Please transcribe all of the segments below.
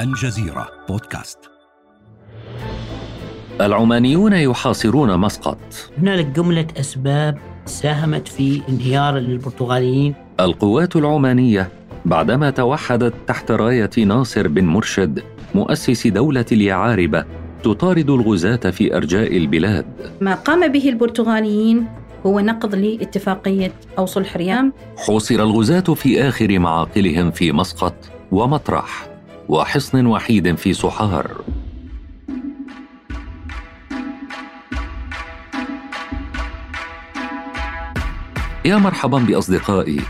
الجزيرة بودكاست. العمانيون يحاصرون مسقط. هنالك جملة أسباب ساهمت في انهيار البرتغاليين. القوات العمانية بعدما توحدت تحت راية ناصر بن مرشد مؤسس دولة اليعاربة تطارد الغزاة في أرجاء البلاد. ما قام به البرتغاليين هو نقض لاتفاقية أو صلح ريام حوصر الغزاة في آخر معاقلهم في مسقط ومطرح. وحصن وحيد في صحار. يا مرحبا بأصدقائي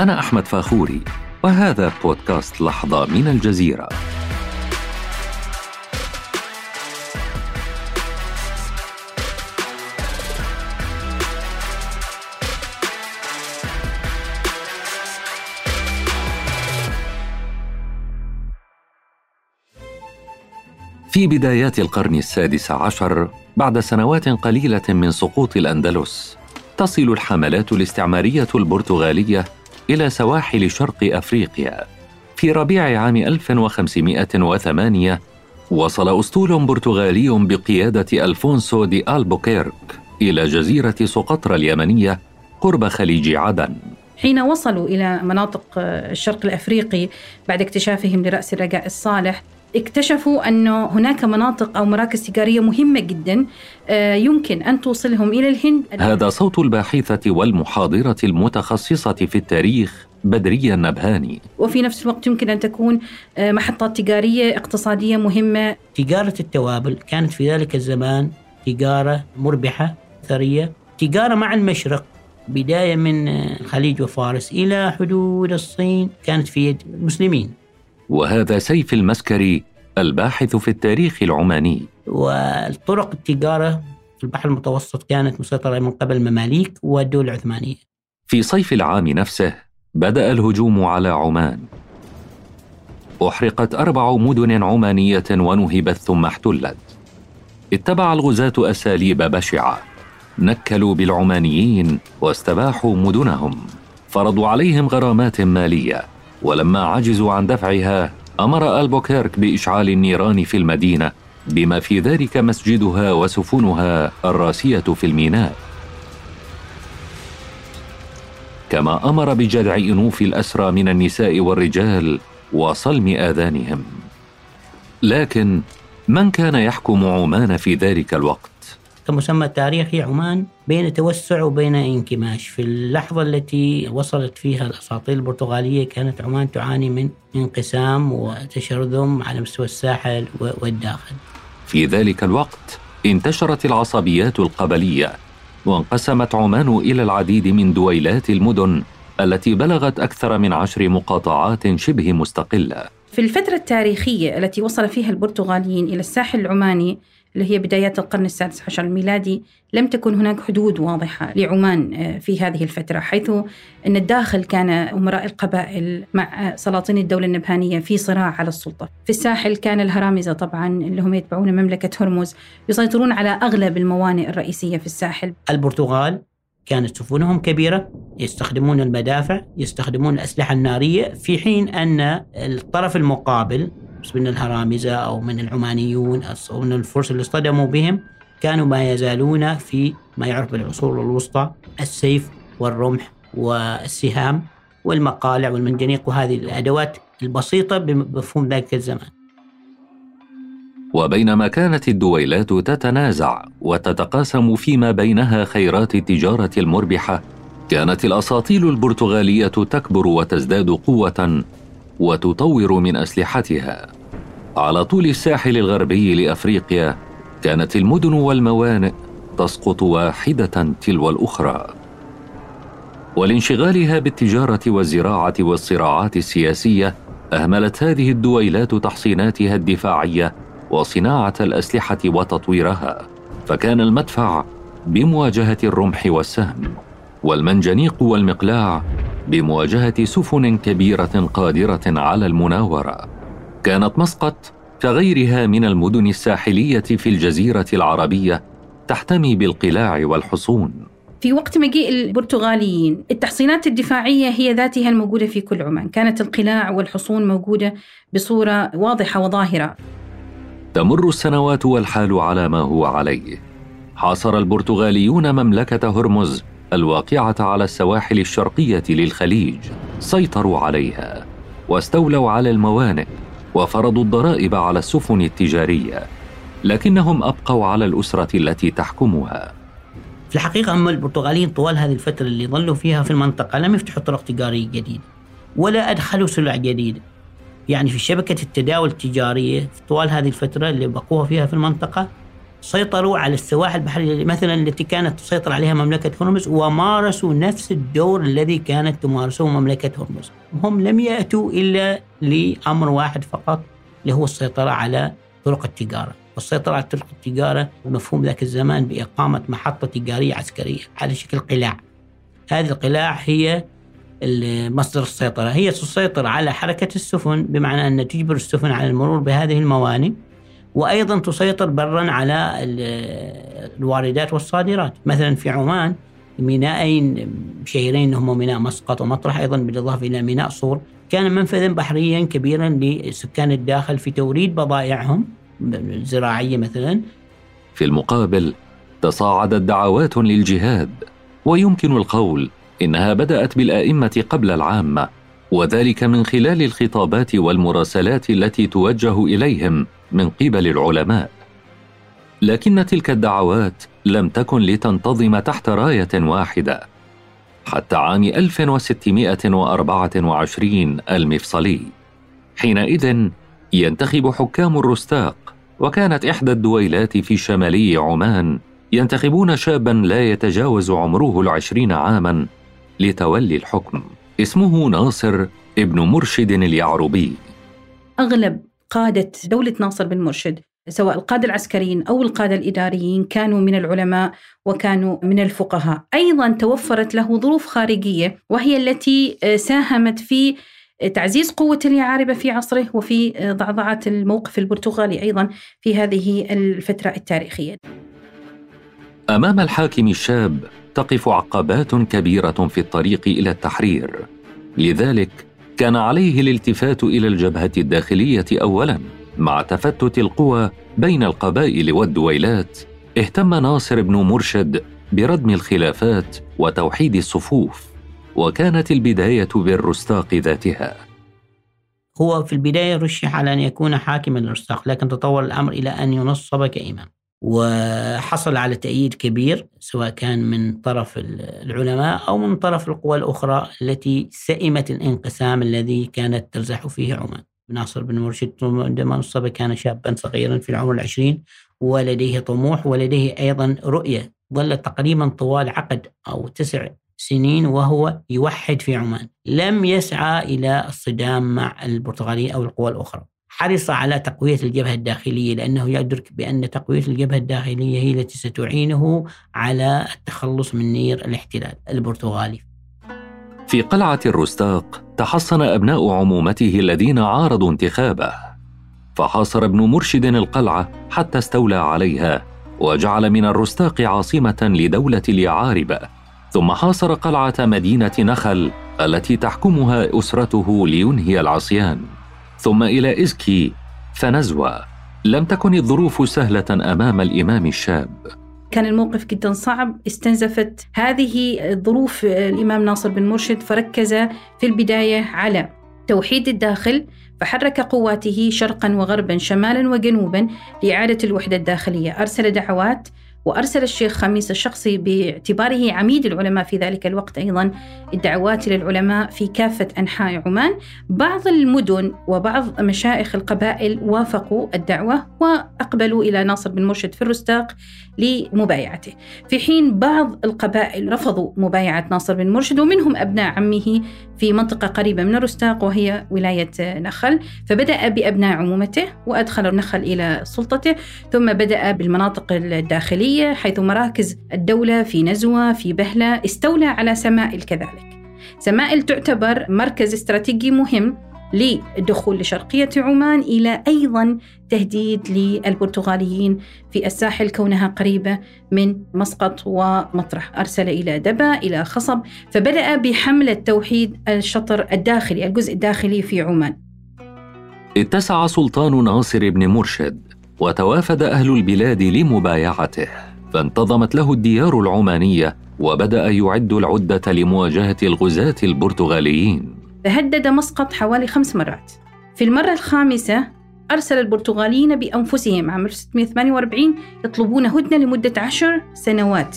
أنا أحمد فاخوري وهذا بودكاست لحظة من الجزيرة. في بدايات القرن السادس عشر بعد سنوات قليلة من سقوط الأندلس تصل الحملات الاستعمارية البرتغالية إلى سواحل شرق أفريقيا. في ربيع عام 1508 وصل أسطول برتغالي بقيادة ألفونسو دي ألبوكيرك إلى جزيرة سقطرى اليمنية قرب خليج عدن. حين وصلوا إلى مناطق الشرق الأفريقي بعد اكتشافهم لرأس الرجاء الصالح اكتشفوا أنه هناك مناطق أو مراكز تجارية مهمة جدا آه، يمكن أن توصلهم إلى الهند. هذا صوت الباحثة والمحاضرة المتخصصة في التاريخ بدرية النبهاني. وفي نفس الوقت يمكن أن تكون آه، محطات تجارية اقتصادية مهمة. تجارة التوابل كانت في ذلك الزمان تجارة مربحة ثرية تجارة مع المشرق. بداية من آه، خليج وفارس إلى حدود الصين كانت في يد المسلمين. وهذا سيف المسكري الباحث في التاريخ العماني. والطرق التجارة في البحر المتوسط كانت مسيطرة من قبل المماليك والدول العثمانية في صيف العام نفسه بدأ الهجوم على عمان. أحرقت أربع مدن عمانية ونهبت ثم احتلت. اتبع الغزاة أساليب بشعة. نكلوا بالعمانيين واستباحوا مدنهم. فرضوا عليهم غرامات مالية. ولما عجزوا عن دفعها أمر ألبوكيرك بإشعال النيران في المدينة بما في ذلك مسجدها وسفنها الراسية في الميناء. كما أمر بجدع إنوف الأسرى من النساء والرجال وصلم آذانهم. لكن من كان يحكم عمان في ذلك الوقت؟ كمسمى تاريخي عمان بين توسع وبين انكماش في اللحظة التي وصلت فيها الأساطيل البرتغالية كانت عمان تعاني من انقسام وتشرذم على مستوى الساحل والداخل. في ذلك الوقت انتشرت العصبيات القبلية وانقسمت عمان إلى العديد من دويلات المدن التي بلغت أكثر من عشر مقاطعات شبه مستقلة. في الفترة التاريخية التي وصل فيها البرتغاليين إلى الساحل العماني اللي هي بدايات القرن السادس عشر الميلادي لم تكن هناك حدود واضحة لعمان آه، في هذه الفترة حيث أن الداخل كان أمراء القبائل مع سلاطين الدولة النبهانية في صراع على السلطة. في الساحل كان الهرامزة طبعا اللي هم يتبعون مملكة هرمز يسيطرون على أغلب الموانئ الرئيسية في الساحل. البرتغال كانت سفنهم كبيرة يستخدمون المدافع يستخدمون الأسلحة النارية في حين أن الطرف المقابل من الهرامزة أو من العمانيون أو من الفرس اللي اصطدموا بهم كانوا ما يزالون في ما يعرف بالعصور الوسطى السيف والرمح والسهام والمقالع والمنجنيق وهذه الأدوات البسيطة بمفهوم ذلك الزمان. وبينما كانت الدويلات تتنازع وتتقاسم فيما بينها خيرات التجارة المربحة كانت الأساطيل البرتغالية تكبر وتزداد قوة وتطور من أسلحتها. على طول الساحل الغربي لأفريقيا كانت المدن والموانئ تسقط واحدة تلو الأخرى. ولانشغالها بالتجارة والزراعة والصراعات السياسية أهملت هذه الدويلات تحصيناتها الدفاعية وصناعة الأسلحة وتطويرها. فكان المدفع بمواجهة الرمح والسهم والمنجنيق والمقلاع بمواجهة سفن كبيرة قادرة على المناورة. كانت مسقط كغيرها من المدن الساحلية في الجزيرة العربية تحتمي بالقلاع والحصون. في وقت مجيء البرتغاليين التحصينات الدفاعية هي ذاتها الموجودة في كل عمان. كانت القلاع والحصون موجودة بصورة واضحة وظاهرة. تمر السنوات والحال على ما هو عليه. حاصر البرتغاليون مملكة هرمز الواقعة على السواحل الشرقية للخليج. سيطروا عليها واستولوا على الموانئ. وفرضوا الضرائب على السفن التجارية لكنهم أبقوا على الأسرة التي تحكمها. في الحقيقة أما البرتغاليين طوال هذه الفترة اللي ظلوا فيها في المنطقة لم يفتحوا طرق تجارية جديدة ولا أدخلوا سلع جديدة. يعني في شبكة التداول التجارية طوال هذه الفترة اللي بقوها فيها في المنطقة سيطروا على السواحل البحرية مثلا التي كانت تسيطر عليها مملكة هرمز ومارسوا نفس الدور الذي كانت تمارسه مملكة هرمز. هم لم يأتوا إلا لأمر واحد فقط اللي هو السيطرة على طرق التجارة. والسيطرة على طرق التجارة مفهوم ذاك الزمان بإقامة محطة تجارية عسكرية على شكل قلاع. هذه القلاع هي مصدر السيطرة. هي تسيطر على حركة السفن بمعنى أن تجبر السفن على المرور بهذه الموانئ. وأيضا تسيطر برا على الواردات والصادرات. مثلا في عمان مينائين شهيرين هم ميناء مسقط ومطرح أيضا بالإضافة إلى ميناء صور كان منفذا بحريا كبيرا لسكان الداخل في توريد بضائعهم الزراعيه مثلا. في المقابل تصاعدت دعوات للجهاد ويمكن القول إنها بدأت بالأئمة قبل العامه وذلك من خلال الخطابات والمراسلات التي توجه إليهم. من قبل العلماء. لكن تلك الدعوات لم تكن لتنتظم تحت راية واحدة. حتى عام 1624 المفصلي. حينئذ ينتخب حكام الرستاق وكانت إحدى الدويلات في شمالي عمان ينتخبون شابا لا يتجاوز عمره العشرين عاما لتولي الحكم اسمه ناصر ابن مرشد اليعربي. أغلب قادة دولة ناصر بن مرشد سواء القادة العسكريين أو القادة الإداريين كانوا من العلماء وكانوا من الفقهاء. أيضا توفرت له ظروف خارجية وهي التي ساهمت في تعزيز قوة اليعاربة في عصره وفي ضعضعة الموقف البرتغالي أيضا في هذه الفترة التاريخية. أمام الحاكم الشاب تقف عقبات كبيرة في الطريق إلى التحرير. لذلك كان عليه الالتفات إلى الجبهة الداخلية اولا. مع تفتت القوى بين القبائل والدويلات اهتم ناصر بن مرشد بردم الخلافات وتوحيد الصفوف وكانت البداية بالرستاق ذاتها. هو في البداية رشح على أن يكون حاكما للرستاق لكن تطور الأمر إلى أن ينصب كامام وحصل على تأييد كبير سواء كان من طرف العلماء أو من طرف القوى الأخرى التي سئمت الانقسام الذي كانت ترزح فيه عمان. ناصر بن مرشد عندما نصب كان شابا صغيرا في العمر العشرين ولديه طموح ولديه أيضا رؤية. ظل تقريبا طوال عقد أو تسع سنين وهو يوحد في عمان. لم يسعى إلى الصدام مع البرتغاليين أو القوى الأخرى. حرص على تقوية الجبهة الداخلية لأنه يدرك بأن تقوية الجبهة الداخلية هي التي ستعينه على التخلص من نير الاحتلال البرتغالي. في قلعة الرستاق تحصن أبناء عمومته الذين عارضوا انتخابه. فحاصر ابن مرشد القلعة حتى استولى عليها وجعل من الرستاق عاصمة لدولة اليعاربة ثم حاصر قلعة مدينة نخل التي تحكمها أسرته لينهي العصيان. ثم إلى ازكي فنزوى. لم تكن الظروف سهلة أمام الإمام الشاب. كان الموقف جدا صعب استنزفت هذه الظروف الإمام ناصر بن مرشد فركز في البداية على توحيد الداخل فحرك قواته شرقا وغربا شمالا وجنوبا لإعادة الوحدة الداخلية. أرسل دعوات وأرسل الشيخ خميس الشخصي باعتباره عميد العلماء في ذلك الوقت أيضا الدعوات للعلماء في كافة أنحاء عمان. بعض المدن وبعض مشايخ القبائل وافقوا الدعوة وأقبلوا إلى ناصر بن مرشد في الرستاق لمبايعته. في حين بعض القبائل رفضوا مبايعة ناصر بن مرشد ومنهم أبناء عمه في منطقة قريبة من الرستاق وهي ولاية نخل. فبدأ بأبناء عمومته وأدخل النخل إلى سلطته ثم بدأ بالمناطق الداخلية حيث مراكز الدولة في نزوة في بهلة استولى على سمائل كذلك. سمائل تعتبر مركز استراتيجي مهم للدخول لشرقية عمان إلى أيضا تهديد للبرتغاليين في الساحل كونها قريبة من مسقط ومطرح. أرسل إلى دبا إلى خصب فبدأ بحملة توحيد الشطر الداخلي الجزء الداخلي في عمان. اتسع سلطان ناصر بن مرشد وتوافد أهل البلاد لمبايعته. فانتظمت له الديار العمانية وبدأ يعد العدة لمواجهة الغزاة البرتغاليين. فهدد مسقط حوالي خمس مرات. في المرة الخامسة أرسل البرتغاليين بأنفسهم عام 1648 يطلبون هدنة لمدة عشر سنوات.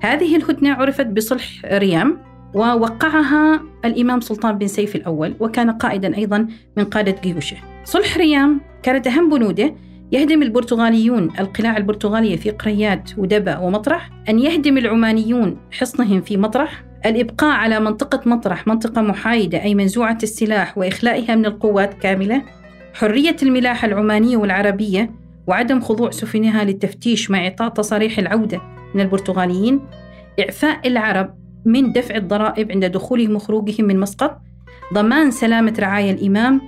هذه الهدنة عرفت بصلح ريام ووقعها الإمام سلطان بن سيف الأول وكان قائدا أيضا من قادة جيوشه. صلح ريام كانت أهم بنوده يهدم البرتغاليون القلاع البرتغالية في قريات ودبا ومطرح أن يهدم العمانيون حصنهم في مطرح الإبقاء على منطقة مطرح منطقة محايدة أي منزوعة السلاح وإخلائها من القوات كاملة حرية الملاحة العمانية والعربية وعدم خضوع سفنها للتفتيش مع إعطاء تصاريح العودة من البرتغاليين إعفاء العرب من دفع الضرائب عند دخولهم وخروجهم من مسقط ضمان سلامة رعايا الإمام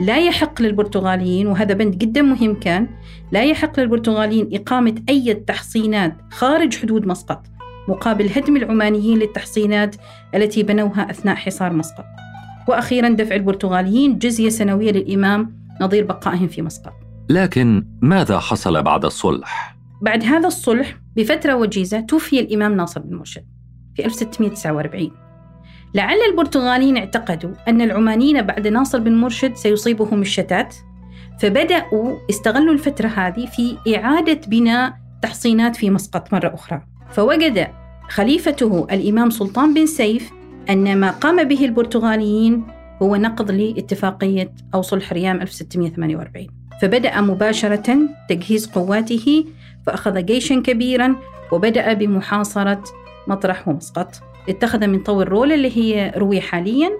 لا يحق للبرتغاليين وهذا بند جدا مهم كان لا يحق للبرتغاليين إقامة أي تحصينات خارج حدود مسقط مقابل هدم العمانيين للتحصينات التي بنوها أثناء حصار مسقط. وأخيرا دفع البرتغاليين جزية سنوية للإمام نظير بقائهم في مسقط. لكن ماذا حصل بعد الصلح؟ بعد هذا الصلح بفترة وجيزة توفي الإمام ناصر بن مرشد في 1649 لعل البرتغاليين اعتقدوا أن العمانيين بعد ناصر بن مرشد سيصيبهم الشتات فبدأوا استغلوا الفترة هذه في إعادة بناء تحصينات في مسقط مرة أخرى. فوجد خليفته الإمام سلطان بن سيف أن ما قام به البرتغاليين هو نقض لاتفاقية أو صلح ريام 1648 فبدأ مباشرة تجهيز قواته فأخذ جيشا كبيرا وبدأ بمحاصرة مطرح ومسقط. اتخذ من طور رول اللي هي روي حاليا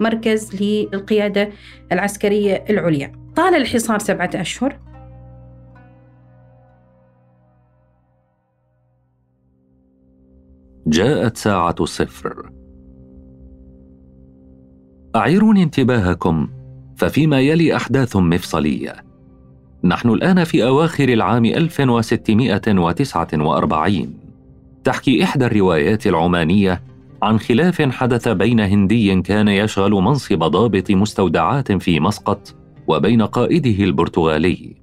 مركز للقيادة العسكرية العليا. طال الحصار سبعة أشهر. جاءت ساعة الصفر أعيروني انتباهكم ففيما يلي أحداث مفصلية. نحن الآن في أواخر العام 1649 تحكي إحدى الروايات العمانية عن خلاف حدث بين هندي كان يشغل منصب ضابط مستودعات في مسقط وبين قائده البرتغالي.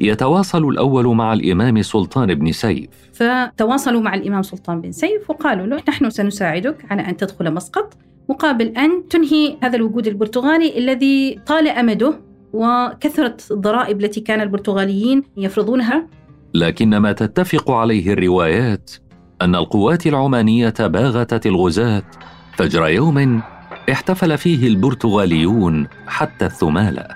يتواصل الأول مع الإمام سلطان بن سيف. فتواصلوا مع الإمام سلطان بن سيف وقالوا له نحن سنساعدك على أن تدخل مسقط مقابل أن تنهي هذا الوجود البرتغالي الذي طال أمده وكثرت الضرائب التي كان البرتغاليين يفرضونها. لكن ما تتفق عليه الروايات أن القوات العمانية باغتت الغزاة فجر يوم احتفل فيه البرتغاليون حتى الثمالة.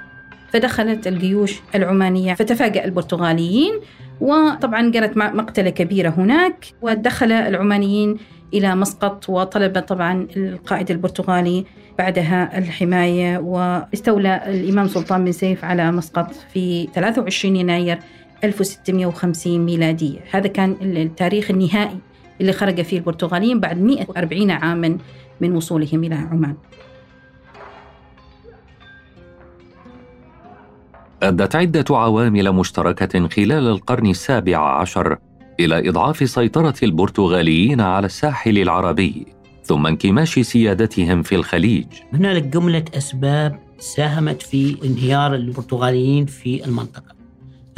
فدخلت الجيوش العمانية فتفاجأ البرتغاليين وطبعا جرت مقتلة كبيرة هناك ودخل العمانيين إلى مسقط وطلب طبعا القائد البرتغالي بعدها الحماية واستولى الإمام سلطان بن سيف على مسقط في 23 يناير 1650 ميلادية. هذا كان التاريخ النهائي. اللي خرج فيه البرتغاليين بعد 140 عاما من وصولهم إلى عمان. أدت عدة عوامل مشتركة خلال القرن السابع عشر إلى إضعاف سيطرة البرتغاليين على الساحل العربي ثم انكماش سيادتهم في الخليج. هنالك جملة أسباب ساهمت في انهيار البرتغاليين في المنطقة.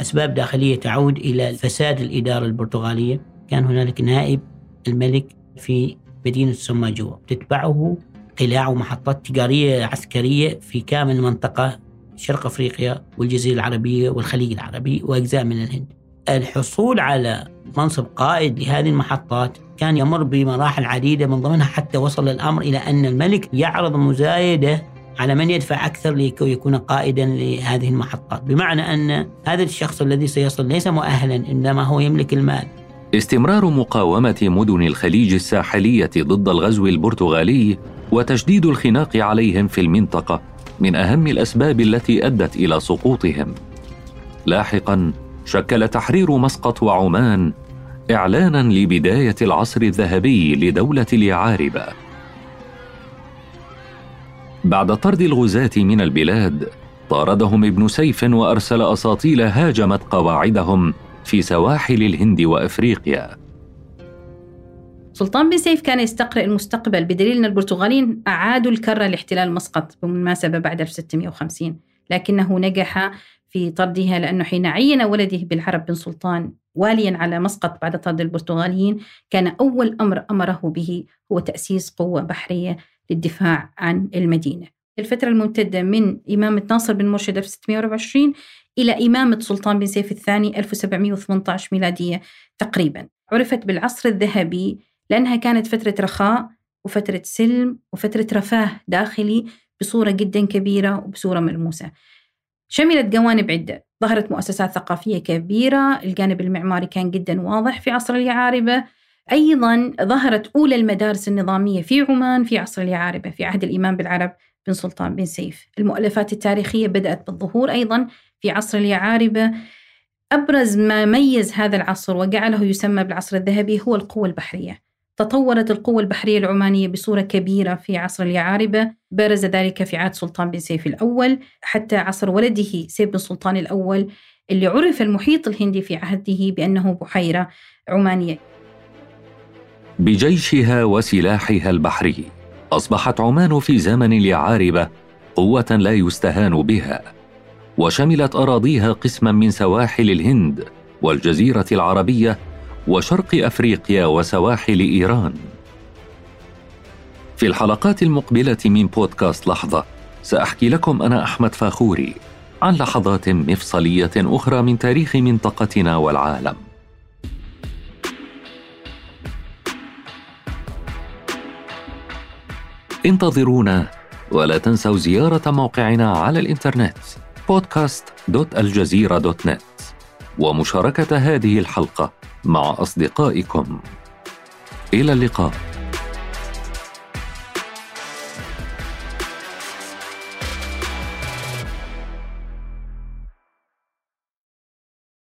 أسباب داخلية تعود إلى فساد الإدارة البرتغالية. كان هنالك نائب الملك في مدينة سماجوة تتبعه قلاع ومحطات تجارية عسكرية في كامل المنطقة شرق أفريقيا والجزيرة العربية والخليج العربي وأجزاء من الهند. الحصول على منصب قائد لهذه المحطات كان يمر بمراحل عديدة من ضمنها حتى وصل الأمر إلى أن الملك يعرض مزايدة على من يدفع أكثر لكي يكون قائدا لهذه المحطات. بمعنى أن هذا الشخص الذي سيصل ليس مؤهلا إنما هو يملك المال. استمرار مقاومة مدن الخليج الساحلية ضد الغزو البرتغالي وتشديد الخناق عليهم في المنطقة من أهم الأسباب التي أدت إلى سقوطهم. لاحقا شكل تحرير مسقط وعمان إعلانا لبداية العصر الذهبي لدولة اليعاربة. بعد طرد الغزاة من البلاد طاردهم ابن سيف وأرسل أساطيل هاجمت قواعدهم في سواحل الهند وأفريقيا. سلطان بن سيف كان يستقرئ المستقبل بدليل أن البرتغاليين أعادوا الكرة لاحتلال مسقط بالمناسبة بعد 1650 لكنه نجح في طردها لأنه حين عين ولده بالعرب بن سلطان واليا على مسقط بعد طرد البرتغاليين كان أول أمر أمره به هو تأسيس قوة بحرية للدفاع عن المدينة. الفترة الممتدة من إمامة ناصر بن مرشد 1624 إلى إمامة سلطان بن سيف الثاني 1718 ميلادية تقريبا. عرفت بالعصر الذهبي لأنها كانت فترة رخاء وفترة سلم وفترة رفاه داخلي بصورة جدا كبيرة وبصورة ملموسة. شملت جوانب عدة. ظهرت مؤسسات ثقافية كبيرة الجانب المعماري كان جدا واضح في عصر اليعاربة. أيضا ظهرت أولى المدارس النظامية في عمان في عصر اليعاربة في عهد الإمام بالعرب بن سلطان بن سيف. المؤلفات التاريخية بدأت بالظهور أيضا في عصر اليعاربة أبرز ما ميز هذا العصر وجعله يسمى بالعصر الذهبي هو القوة البحرية. تطورت القوة البحرية العمانية بصورة كبيرة في عصر اليعاربة برز ذلك في عهد سلطان بن سيف الأول حتى عصر ولده سيف بن سلطان الأول اللي عرف المحيط الهندي في عهده بأنه بحيرة عمانية. بجيشها وسلاحها البحري أصبحت عمان في زمن اليعاربة قوة لا يستهان بها. وشملت أراضيها قسما من سواحل الهند والجزيرة العربية وشرق أفريقيا وسواحل إيران. في الحلقات المقبلة من بودكاست لحظة سأحكي لكم أنا أحمد فاخوري عن لحظات مفصلية أخرى من تاريخ منطقتنا والعالم. انتظرونا ولا تنسوا زيارة موقعنا على الإنترنت podcast.aljazeera.net ومشاركة هذه الحلقة مع أصدقائكم. إلى اللقاء.